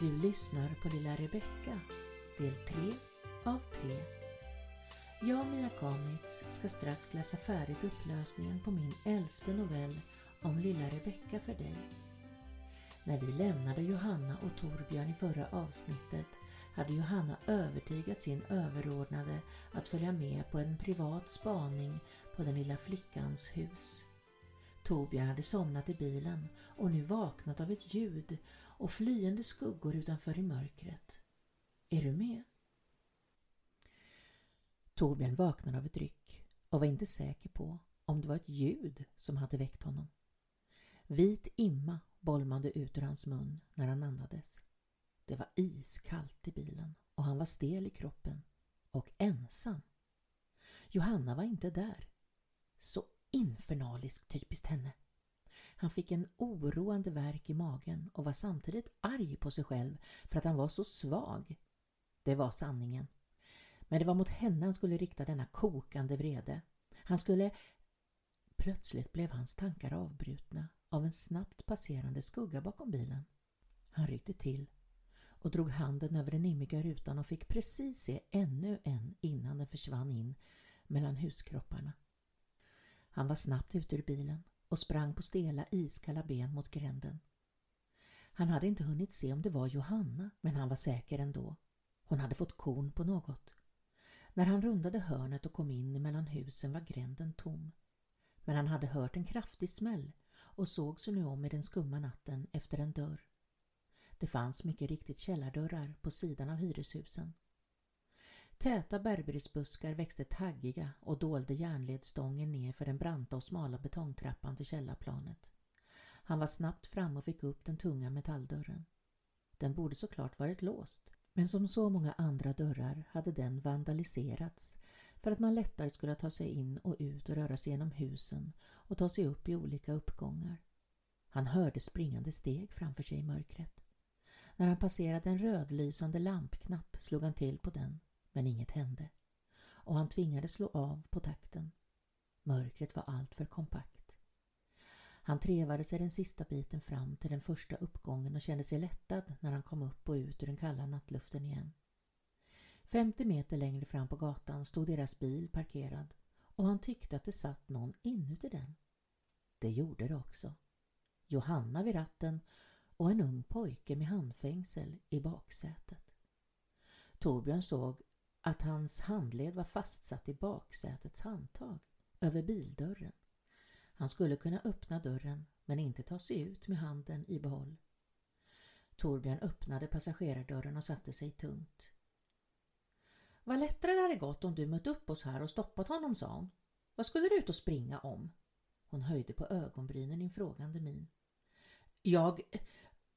Du lyssnar på Lilla Rebecka, del 3 av 3. Jag, Mia Kamitz, ska strax läsa färdigt upplösningen på min elfte novell om Lilla Rebecka för dig. När vi lämnade Johanna och Torbjörn i förra avsnittet hade Johanna övertygat sin överordnade att följa med på en privat spaning på den lilla flickans hus. Torbjörn hade somnat i bilen och nu vaknat av ett ljud och flyende skuggor utanför i mörkret. Är du med? Torbjörn vaknade av ett ryck och var inte säker på om det var ett ljud som hade väckt honom. Vit imma bolmade ut ur hans mun när han andades. Det var iskallt i bilen och han var stel i kroppen och ensam. Johanna var inte där. Så infernaliskt typiskt henne. Han fick en oroande värk i magen och var samtidigt arg på sig själv för att han var så svag. Det var sanningen. Men det var mot henne han skulle rikta denna kokande vrede. Han skulle... Plötsligt blev hans tankar avbrutna av en snabbt passerande skugga bakom bilen. Han ryckte till och drog handen över den immiga rutan och fick precis se ännu en innan den försvann in mellan huskropparna. Han var snabbt ute ur bilen och sprang på stela iskalla ben mot gränden. Han hade inte hunnit se om det var Johanna, men han var säker ändå. Hon hade fått korn på något. När han rundade hörnet och kom in mellan husen var gränden tom. Men han hade hört en kraftig smäll och såg sig nu om i den skumma natten efter en dörr. Det fanns mycket riktigt källardörrar på sidan av hyreshusen. Täta berberisbuskar växte taggiga och dolde järnledstången ner för den branta och smala betongtrappan till källarplanet. Han var snabbt fram och fick upp den tunga metalldörren. Den borde såklart varit låst, men som så många andra dörrar hade den vandaliserats för att man lättare skulle ta sig in och ut och röra sig genom husen och ta sig upp i olika uppgångar. Han hörde springande steg framför sig i mörkret. När han passerade en rödlysande lampknapp slog han till på den men inget hände och han tvingades slå av på takten. Mörkret var alltför kompakt. Han trevade sig den sista biten fram till den första uppgången och kände sig lättad när han kom upp och ut ur den kalla nattluften igen. 50 meter längre fram på gatan stod deras bil parkerad och han tyckte att det satt någon inuti den. Det gjorde det också. Johanna vid ratten och en ung pojke med handfängsel i baksätet. Torbjörn såg att hans handled var fastsatt i baksätets handtag över bildörren. Han skulle kunna öppna dörren men inte ta sig ut med handen i behåll. Torbjörn öppnade passagerardörren och satte sig tungt. Vad lättare det hade gått om du mött upp oss här och stoppat honom, sa hon. Vad skulle du ut och springa om? Hon höjde på ögonbrynen i en frågande min. Jag...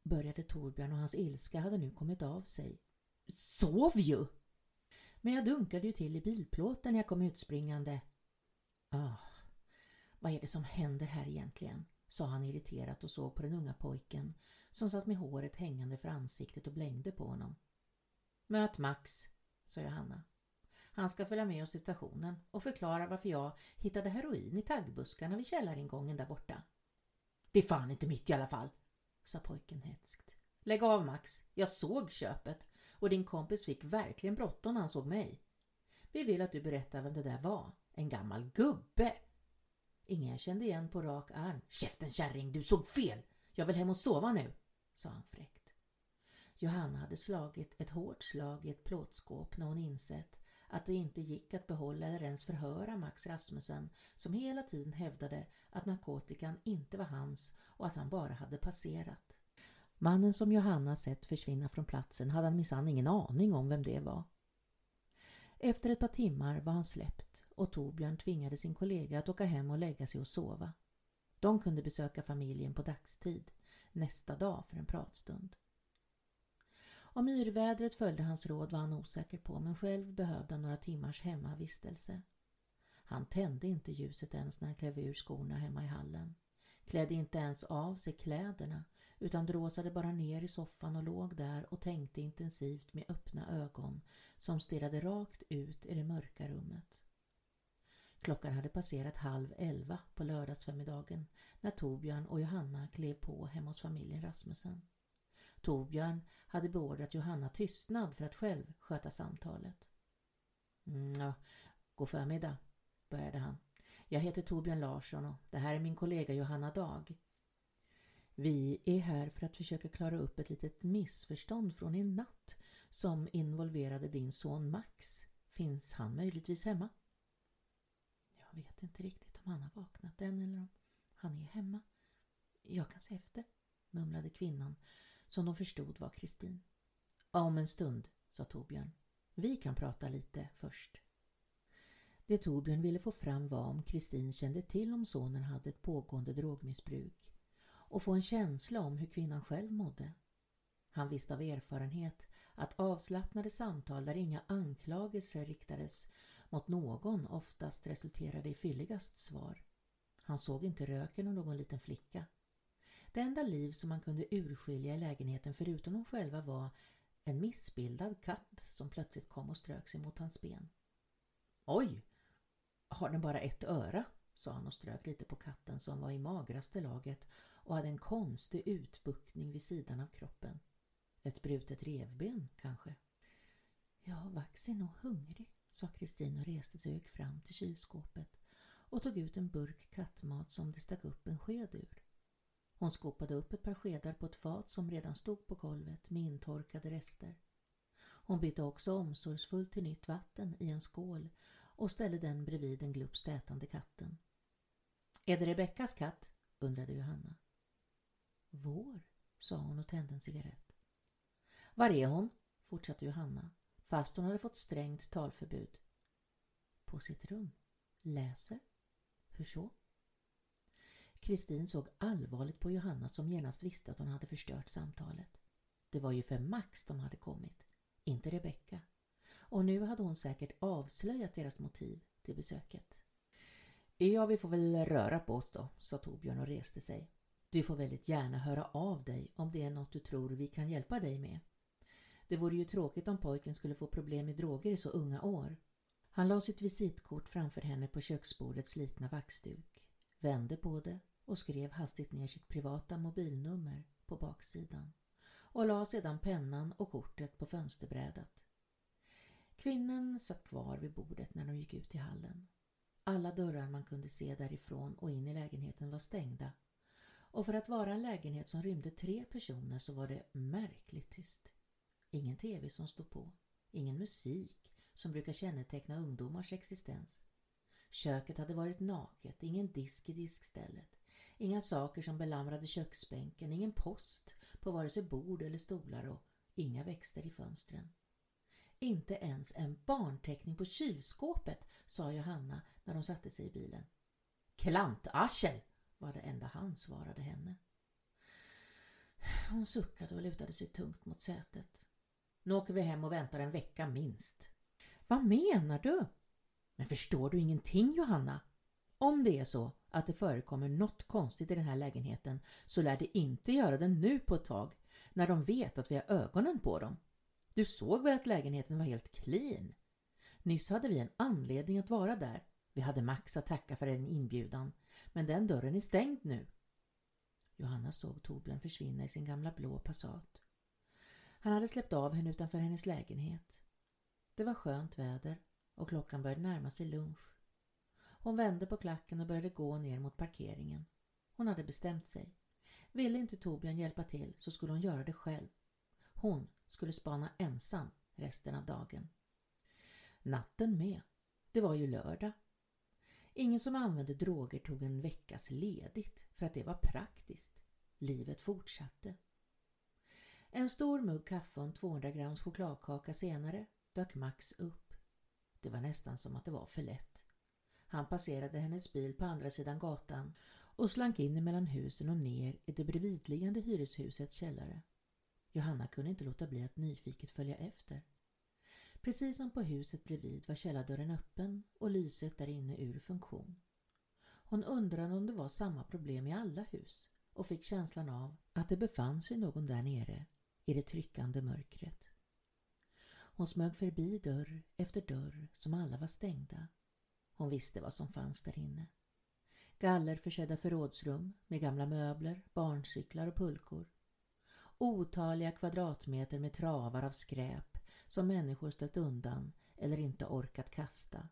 började Torbjörn och hans ilska hade nu kommit av sig. Sov ju! Men jag dunkade ju till i bilplåten när jag kom utspringande. Ah, vad är det som händer här egentligen? sa han irriterat och såg på den unga pojken som satt med håret hängande för ansiktet och blängde på honom. Möt Max, sa Johanna. Han ska följa med oss till stationen och förklara varför jag hittade heroin i taggbuskarna vid källaringången där borta. Det är fan inte mitt i alla fall, sa pojken hätskt. Lägg av Max, jag såg köpet och din kompis fick verkligen bråttom när han såg mig. Vi vill att du berättar vem det där var. En gammal gubbe. Ingen kände igen på rak arm. Käften kärring, du såg fel. Jag vill hem och sova nu, sa han fräckt. Johanna hade slagit ett hårt slag i ett plåtskåp när hon insett att det inte gick att behålla eller ens förhöra Max Rasmussen som hela tiden hävdade att narkotikan inte var hans och att han bara hade passerat. Mannen som Johanna sett försvinna från platsen hade han minsann ingen aning om vem det var. Efter ett par timmar var han släppt och Torbjörn tvingade sin kollega att åka hem och lägga sig och sova. De kunde besöka familjen på dagstid nästa dag för en pratstund. Om yrvädret följde hans råd var han osäker på men själv behövde han några timmars hemmavistelse. Han tände inte ljuset ens när han klev ur skorna hemma i hallen. Klädde inte ens av sig kläderna utan dråsade bara ner i soffan och låg där och tänkte intensivt med öppna ögon som stirrade rakt ut i det mörka rummet. Klockan hade passerat halv elva på lördagsförmiddagen när Torbjörn och Johanna klev på hemma hos familjen Rasmussen. Torbjörn hade beordrat Johanna tystnad för att själv sköta samtalet. Mm, ja, god förmiddag, började han. Jag heter Torbjörn Larsson och det här är min kollega Johanna Dag. Vi är här för att försöka klara upp ett litet missförstånd från i natt som involverade din son Max. Finns han möjligtvis hemma? Jag vet inte riktigt om han har vaknat än eller om han är hemma. Jag kan se efter, mumlade kvinnan som de förstod var Kristin. Om en stund, sa Torbjörn. Vi kan prata lite först. Det Torbjörn ville få fram var om Kristin kände till om sonen hade ett pågående drogmissbruk och få en känsla om hur kvinnan själv mådde. Han visste av erfarenhet att avslappnade samtal där inga anklagelser riktades mot någon oftast resulterade i fylligast svar. Han såg inte röken av någon liten flicka. Det enda liv som man kunde urskilja i lägenheten förutom hon själva var en missbildad katt som plötsligt kom och strök sig mot hans ben. Oj! Har den bara ett öra? sa han och strök lite på katten som var i magraste laget och hade en konstig utbuktning vid sidan av kroppen. Ett brutet revben kanske? Ja, Vax är nog hungrig, sa Kristin och reste sig och gick fram till kylskåpet och tog ut en burk kattmat som det stack upp en sked ur. Hon skopade upp ett par skedar på ett fat som redan stod på golvet med intorkade rester. Hon bytte också omsorgsfullt till nytt vatten i en skål och ställde den bredvid den glupskt ätande katten. Är det Rebeckas katt? undrade Johanna. Vår, sa hon och tände en cigarett. Var är hon? fortsatte Johanna, fast hon hade fått strängt talförbud. På sitt rum. Läser. Hur så? Kristin såg allvarligt på Johanna som genast visste att hon hade förstört samtalet. Det var ju för Max de hade kommit, inte Rebecka. Och nu hade hon säkert avslöjat deras motiv till besöket. Ja, vi får väl röra på oss då, sa Torbjörn och reste sig. Du får väldigt gärna höra av dig om det är något du tror vi kan hjälpa dig med. Det vore ju tråkigt om pojken skulle få problem med droger i så unga år. Han la sitt visitkort framför henne på köksbordets slitna vaxduk, vände på det och skrev hastigt ner sitt privata mobilnummer på baksidan och la sedan pennan och kortet på fönsterbrädet. Kvinnan satt kvar vid bordet när de gick ut i hallen. Alla dörrar man kunde se därifrån och in i lägenheten var stängda och för att vara en lägenhet som rymde tre personer så var det märkligt tyst. Ingen tv som stod på, ingen musik som brukar känneteckna ungdomars existens. Köket hade varit naket, ingen disk i diskstället, inga saker som belamrade köksbänken, ingen post på vare sig bord eller stolar och inga växter i fönstren. Inte ens en barnteckning på kylskåpet, sa Johanna när de satte sig i bilen. Klantarsel, var det enda han svarade henne. Hon suckade och lutade sig tungt mot sätet. Nu åker vi hem och väntar en vecka minst. Vad menar du? Men förstår du ingenting Johanna? Om det är så att det förekommer något konstigt i den här lägenheten så lär det inte göra det nu på ett tag när de vet att vi har ögonen på dem. Du såg väl att lägenheten var helt clean? Nyss hade vi en anledning att vara där. Vi hade Max att tacka för en inbjudan, men den dörren är stängd nu. Johanna såg Torbjörn försvinna i sin gamla blå Passat. Han hade släppt av henne utanför hennes lägenhet. Det var skönt väder och klockan började närma sig lunch. Hon vände på klacken och började gå ner mot parkeringen. Hon hade bestämt sig. Ville inte Torbjörn hjälpa till så skulle hon göra det själv. Hon skulle spana ensam resten av dagen. Natten med. Det var ju lördag. Ingen som använde droger tog en veckas ledigt för att det var praktiskt. Livet fortsatte. En stor mugg kaffe och en 200 grams chokladkaka senare dök Max upp. Det var nästan som att det var för lätt. Han passerade hennes bil på andra sidan gatan och slank in mellan husen och ner i det bredvidliggande hyreshusets källare. Johanna kunde inte låta bli att nyfiket följa efter. Precis som på huset bredvid var källardörren öppen och lyset där inne ur funktion. Hon undrade om det var samma problem i alla hus och fick känslan av att det befann sig någon där nere i det tryckande mörkret. Hon smög förbi dörr efter dörr som alla var stängda. Hon visste vad som fanns där inne. Gallerförsedda förrådsrum med gamla möbler, barncyklar och pulkor otaliga kvadratmeter med travar av skräp som människor ställt undan eller inte orkat kasta.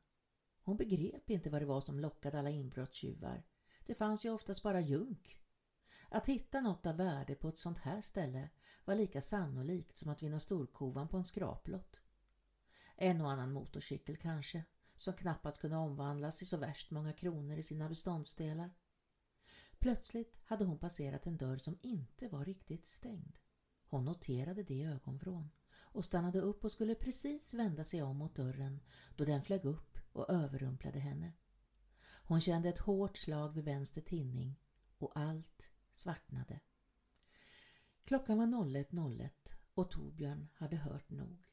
Hon begrep inte vad det var som lockade alla inbrottstjuvar. Det fanns ju oftast bara junk. Att hitta något av värde på ett sånt här ställe var lika sannolikt som att vinna storkovan på en skraplott. En och annan motorcykel kanske, som knappast kunde omvandlas i så värst många kronor i sina beståndsdelar. Plötsligt hade hon passerat en dörr som inte var riktigt stängd. Hon noterade det i ögonvrån och stannade upp och skulle precis vända sig om mot dörren då den flög upp och överrumplade henne. Hon kände ett hårt slag vid vänster tinning och allt svartnade. Klockan var 01.01 och Torbjörn hade hört nog.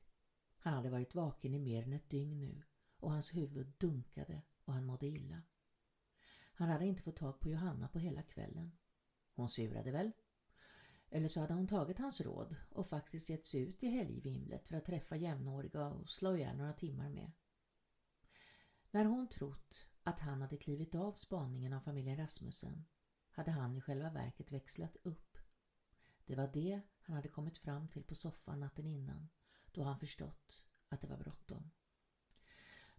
Han hade varit vaken i mer än ett dygn nu och hans huvud dunkade och han mådde illa. Han hade inte fått tag på Johanna på hela kvällen. Hon surade väl. Eller så hade hon tagit hans råd och faktiskt gett sig ut i helgvimlet för att träffa jämnåriga och slå ihjäl några timmar med. När hon trott att han hade klivit av spaningen av familjen Rasmussen hade han i själva verket växlat upp. Det var det han hade kommit fram till på soffan natten innan då han förstått att det var bråttom.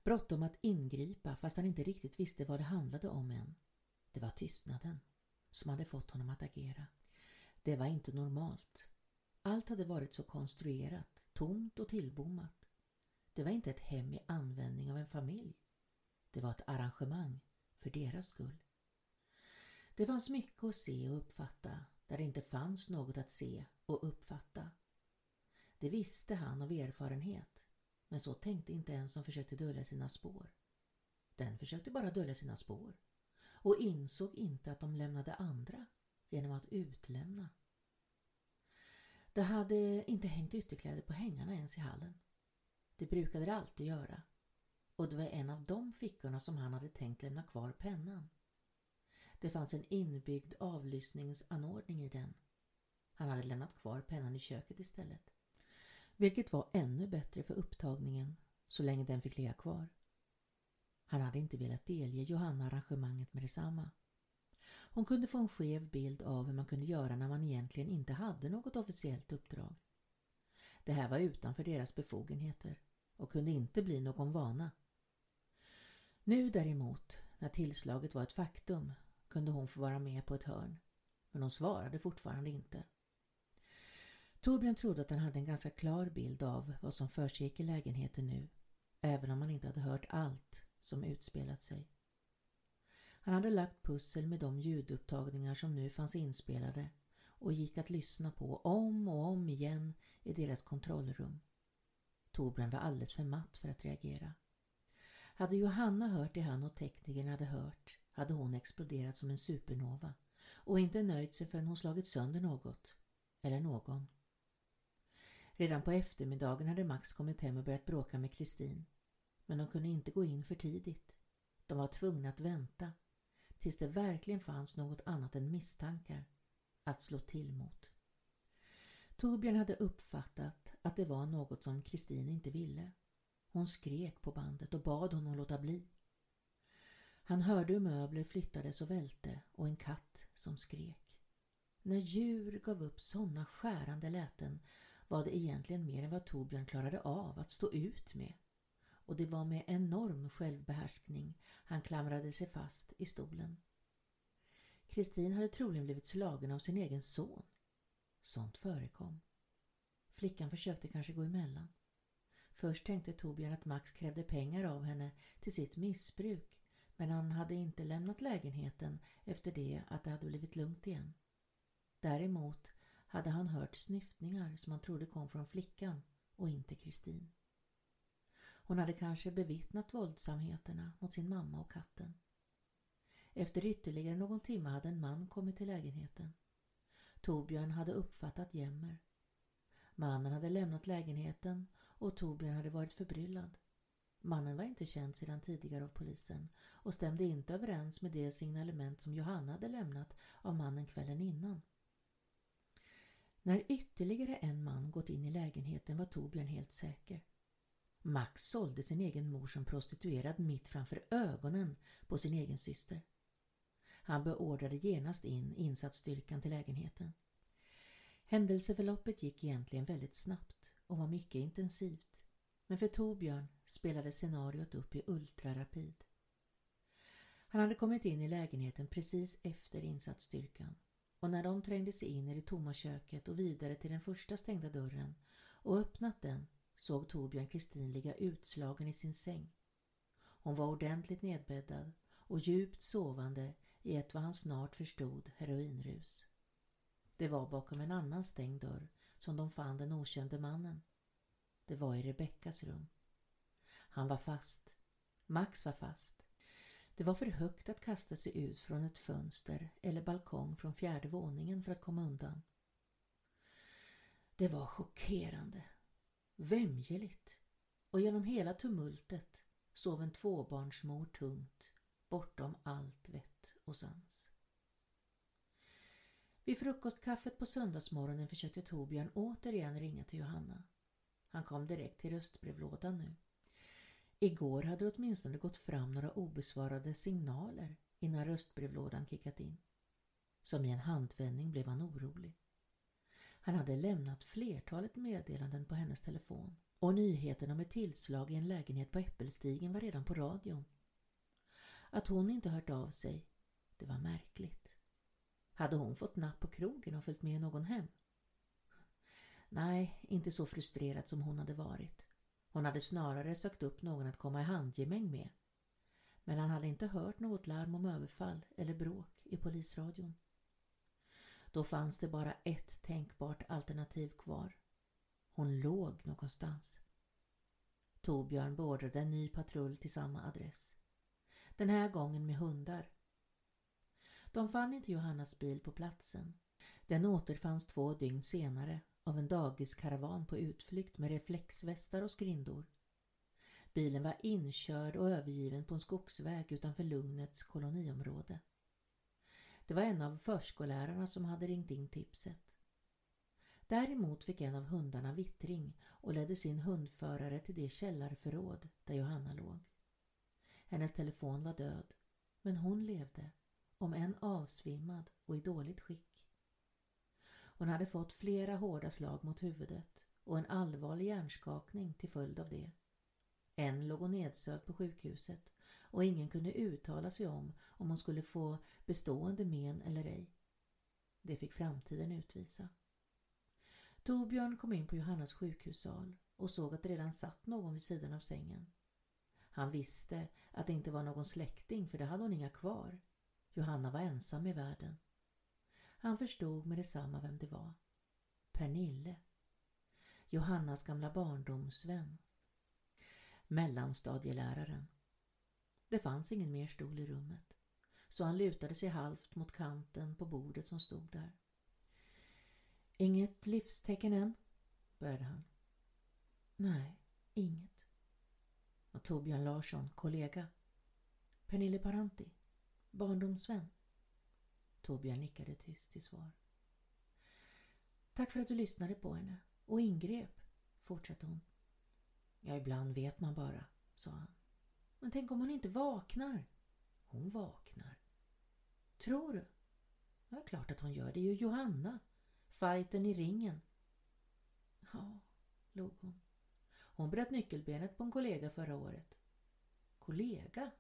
Bråttom att ingripa fast han inte riktigt visste vad det handlade om än. Det var tystnaden som hade fått honom att agera. Det var inte normalt. Allt hade varit så konstruerat, tomt och tillbommat. Det var inte ett hem i användning av en familj. Det var ett arrangemang för deras skull. Det fanns mycket att se och uppfatta där det inte fanns något att se och uppfatta. Det visste han av erfarenhet, men så tänkte inte en som försökte dölja sina spår. Den försökte bara dölja sina spår och insåg inte att de lämnade andra genom att utlämna. Det hade inte hängt ytterkläder på hängarna ens i hallen. Det brukade det alltid göra och det var en av de fickorna som han hade tänkt lämna kvar pennan. Det fanns en inbyggd avlyssningsanordning i den. Han hade lämnat kvar pennan i köket istället. Vilket var ännu bättre för upptagningen så länge den fick ligga kvar. Han hade inte velat delge Johanna arrangemanget med detsamma. Hon kunde få en skev bild av hur man kunde göra när man egentligen inte hade något officiellt uppdrag. Det här var utanför deras befogenheter och kunde inte bli någon vana. Nu däremot, när tillslaget var ett faktum, kunde hon få vara med på ett hörn. Men hon svarade fortfarande inte. Torbjörn trodde att han hade en ganska klar bild av vad som försiggick i lägenheten nu, även om han inte hade hört allt som utspelat sig. Han hade lagt pussel med de ljudupptagningar som nu fanns inspelade och gick att lyssna på om och om igen i deras kontrollrum. Torbjörn var alldeles för matt för att reagera. Hade Johanna hört det han och teknikern hade hört hade hon exploderat som en supernova och inte nöjt sig förrän hon slagit sönder något. Eller någon. Redan på eftermiddagen hade Max kommit hem och börjat bråka med Kristin. Men de kunde inte gå in för tidigt. De var tvungna att vänta tills det verkligen fanns något annat än misstankar att slå till mot. Torbjörn hade uppfattat att det var något som Kristin inte ville. Hon skrek på bandet och bad honom låta bli. Han hörde hur möbler flyttades och välte och en katt som skrek. När djur gav upp sådana skärande läten var det egentligen mer än vad Torbjörn klarade av att stå ut med. Och det var med enorm självbehärskning han klamrade sig fast i stolen. Kristin hade troligen blivit slagen av sin egen son. Sånt förekom. Flickan försökte kanske gå emellan. Först tänkte Torbjörn att Max krävde pengar av henne till sitt missbruk men han hade inte lämnat lägenheten efter det att det hade blivit lugnt igen. Däremot hade han hört snyftningar som han trodde kom från flickan och inte Kristin. Hon hade kanske bevittnat våldsamheterna mot sin mamma och katten. Efter ytterligare någon timme hade en man kommit till lägenheten. Torbjörn hade uppfattat jämmer. Mannen hade lämnat lägenheten och Torbjörn hade varit förbryllad. Mannen var inte känd sedan tidigare av polisen och stämde inte överens med det signalement som Johanna hade lämnat av mannen kvällen innan. När ytterligare en man gått in i lägenheten var Torbjörn helt säker. Max sålde sin egen mor som prostituerad mitt framför ögonen på sin egen syster. Han beordrade genast in insatsstyrkan till lägenheten. Händelseförloppet gick egentligen väldigt snabbt och var mycket intensivt. Men för Torbjörn spelade scenariot upp i ultrarapid. Han hade kommit in i lägenheten precis efter insatsstyrkan och när de trängde sig in i det tomma köket och vidare till den första stängda dörren och öppnat den såg Torbjörn Kristin ligga utslagen i sin säng. Hon var ordentligt nedbäddad och djupt sovande i ett vad han snart förstod heroinrus. Det var bakom en annan stängd dörr som de fann den okände mannen. Det var i Rebeckas rum. Han var fast. Max var fast. Det var för högt att kasta sig ut från ett fönster eller balkong från fjärde våningen för att komma undan. Det var chockerande, vämjeligt och genom hela tumultet sov en tvåbarnsmor tungt bortom allt vett och sans. Vid frukostkaffet på söndagsmorgonen försökte Torbjörn återigen ringa till Johanna. Han kom direkt till röstbrevlådan nu. Igår hade det åtminstone gått fram några obesvarade signaler innan röstbrevlådan kickat in. Som i en handvändning blev han orolig. Han hade lämnat flertalet meddelanden på hennes telefon och nyheten om ett tillslag i en lägenhet på Äppelstigen var redan på radion. Att hon inte hört av sig, det var märkligt. Hade hon fått napp på krogen och följt med någon hem? Nej, inte så frustrerad som hon hade varit. Hon hade snarare sökt upp någon att komma i handgemäng med. Men han hade inte hört något larm om överfall eller bråk i polisradion. Då fanns det bara ett tänkbart alternativ kvar. Hon låg någonstans. Torbjörn beordrade en ny patrull till samma adress. Den här gången med hundar. De fann inte Johannas bil på platsen. Den återfanns två dygn senare av en dagiskaravan på utflykt med reflexvästar och skrindor. Bilen var inkörd och övergiven på en skogsväg utanför Lugnets koloniområde. Det var en av förskollärarna som hade ringt in tipset. Däremot fick en av hundarna vittring och ledde sin hundförare till det källarförråd där Johanna låg. Hennes telefon var död, men hon levde, om än avsvimmad och i dåligt skick. Hon hade fått flera hårda slag mot huvudet och en allvarlig hjärnskakning till följd av det. En låg och nedsövd på sjukhuset och ingen kunde uttala sig om om hon skulle få bestående men eller ej. Det fick framtiden utvisa. Torbjörn kom in på Johannas sjukhussal och såg att det redan satt någon vid sidan av sängen. Han visste att det inte var någon släkting för det hade hon inga kvar. Johanna var ensam i världen. Han förstod med detsamma vem det var. Pernille. Johannas gamla barndomsvän. Mellanstadieläraren. Det fanns ingen mer stol i rummet, så han lutade sig halvt mot kanten på bordet som stod där. Inget livstecken än, började han. Nej, inget. Och Torbjörn Larsson, kollega. Pernille Paranti, barndomsvän. Torbjörn nickade tyst till svar. Tack för att du lyssnade på henne och ingrep, fortsatte hon. Ja, ibland vet man bara, sa han. Men tänk om hon inte vaknar? Hon vaknar. Tror du? Ja, klart att hon gör. Det är ju Johanna. Fighten i ringen. Ja, log hon. Hon bröt nyckelbenet på en kollega förra året. Kollega?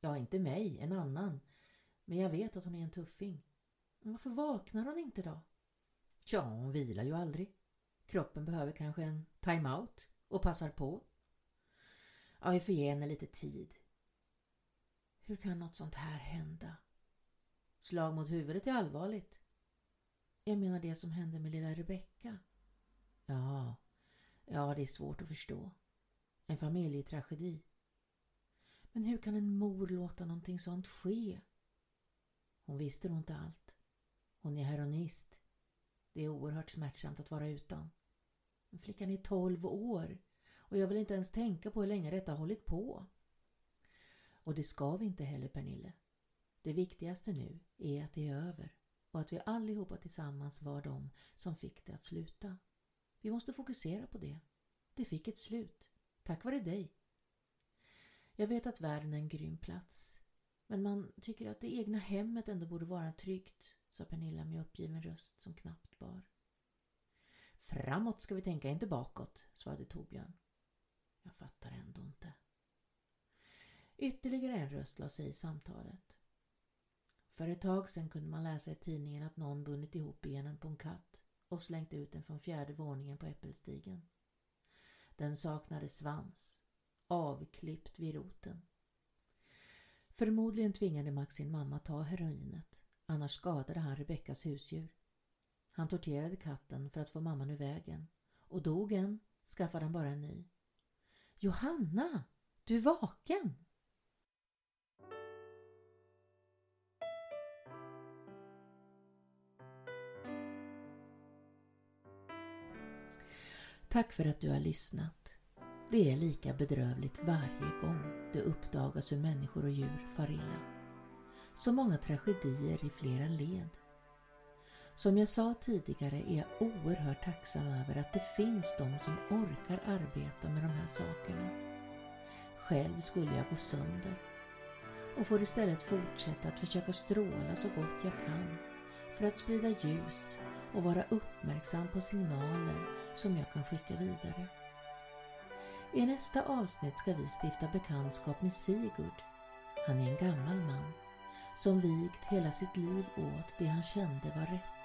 Ja, inte mig, en annan. Men jag vet att hon är en tuffing. Men varför vaknar hon inte då? Ja, hon vilar ju aldrig. Kroppen behöver kanske en time-out och passar på. Ja, vi får ge henne lite tid. Hur kan något sånt här hända? Slag mot huvudet är allvarligt. Jag menar det som hände med lilla Rebecka. Ja, ja det är svårt att förstå. En familjetragedi. Men hur kan en mor låta någonting sånt ske? Hon visste nog inte allt. Hon är heroinist. Det är oerhört smärtsamt att vara utan. Men flickan är tolv år och jag vill inte ens tänka på hur länge detta har hållit på. Och det ska vi inte heller, Pernille. Det viktigaste nu är att det är över och att vi allihopa tillsammans var de som fick det att sluta. Vi måste fokusera på det. Det fick ett slut, tack vare dig. Jag vet att världen är en grym plats, men man tycker att det egna hemmet ändå borde vara tryggt, sa Pernilla med uppgiven röst som knappt bar. Framåt ska vi tänka, inte bakåt, svarade Torbjörn. Jag fattar ändå inte. Ytterligare en röst la sig i samtalet. För ett tag sedan kunde man läsa i tidningen att någon bundit ihop benen på en katt och slängt ut den från fjärde våningen på äppelstigen. Den saknade svans, avklippt vid roten. Förmodligen tvingade Max sin mamma ta heroinet, annars skadade han Rebeckas husdjur. Han torterade katten för att få mamman ur vägen och dog en skaffade han bara en ny. Johanna, du är vaken! Tack för att du har lyssnat. Det är lika bedrövligt varje gång det uppdagas hur människor och djur far illa. Så många tragedier i flera led. Som jag sa tidigare är jag oerhört tacksam över att det finns de som orkar arbeta med de här sakerna. Själv skulle jag gå sönder och får istället fortsätta att försöka stråla så gott jag kan för att sprida ljus och vara uppmärksam på signaler som jag kan skicka vidare. I nästa avsnitt ska vi stifta bekantskap med Sigurd. Han är en gammal man som vigt hela sitt liv åt det han kände var rätt.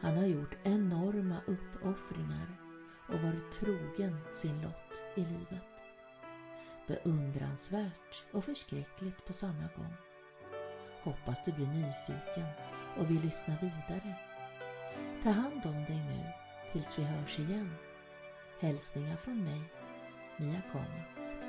Han har gjort enorma uppoffringar och varit trogen sin lott i livet. Beundransvärt och förskräckligt på samma gång. Hoppas du blir nyfiken och vill lyssna vidare. Ta hand om dig nu tills vi hörs igen. Hälsningar från mig, Mia Kamitz.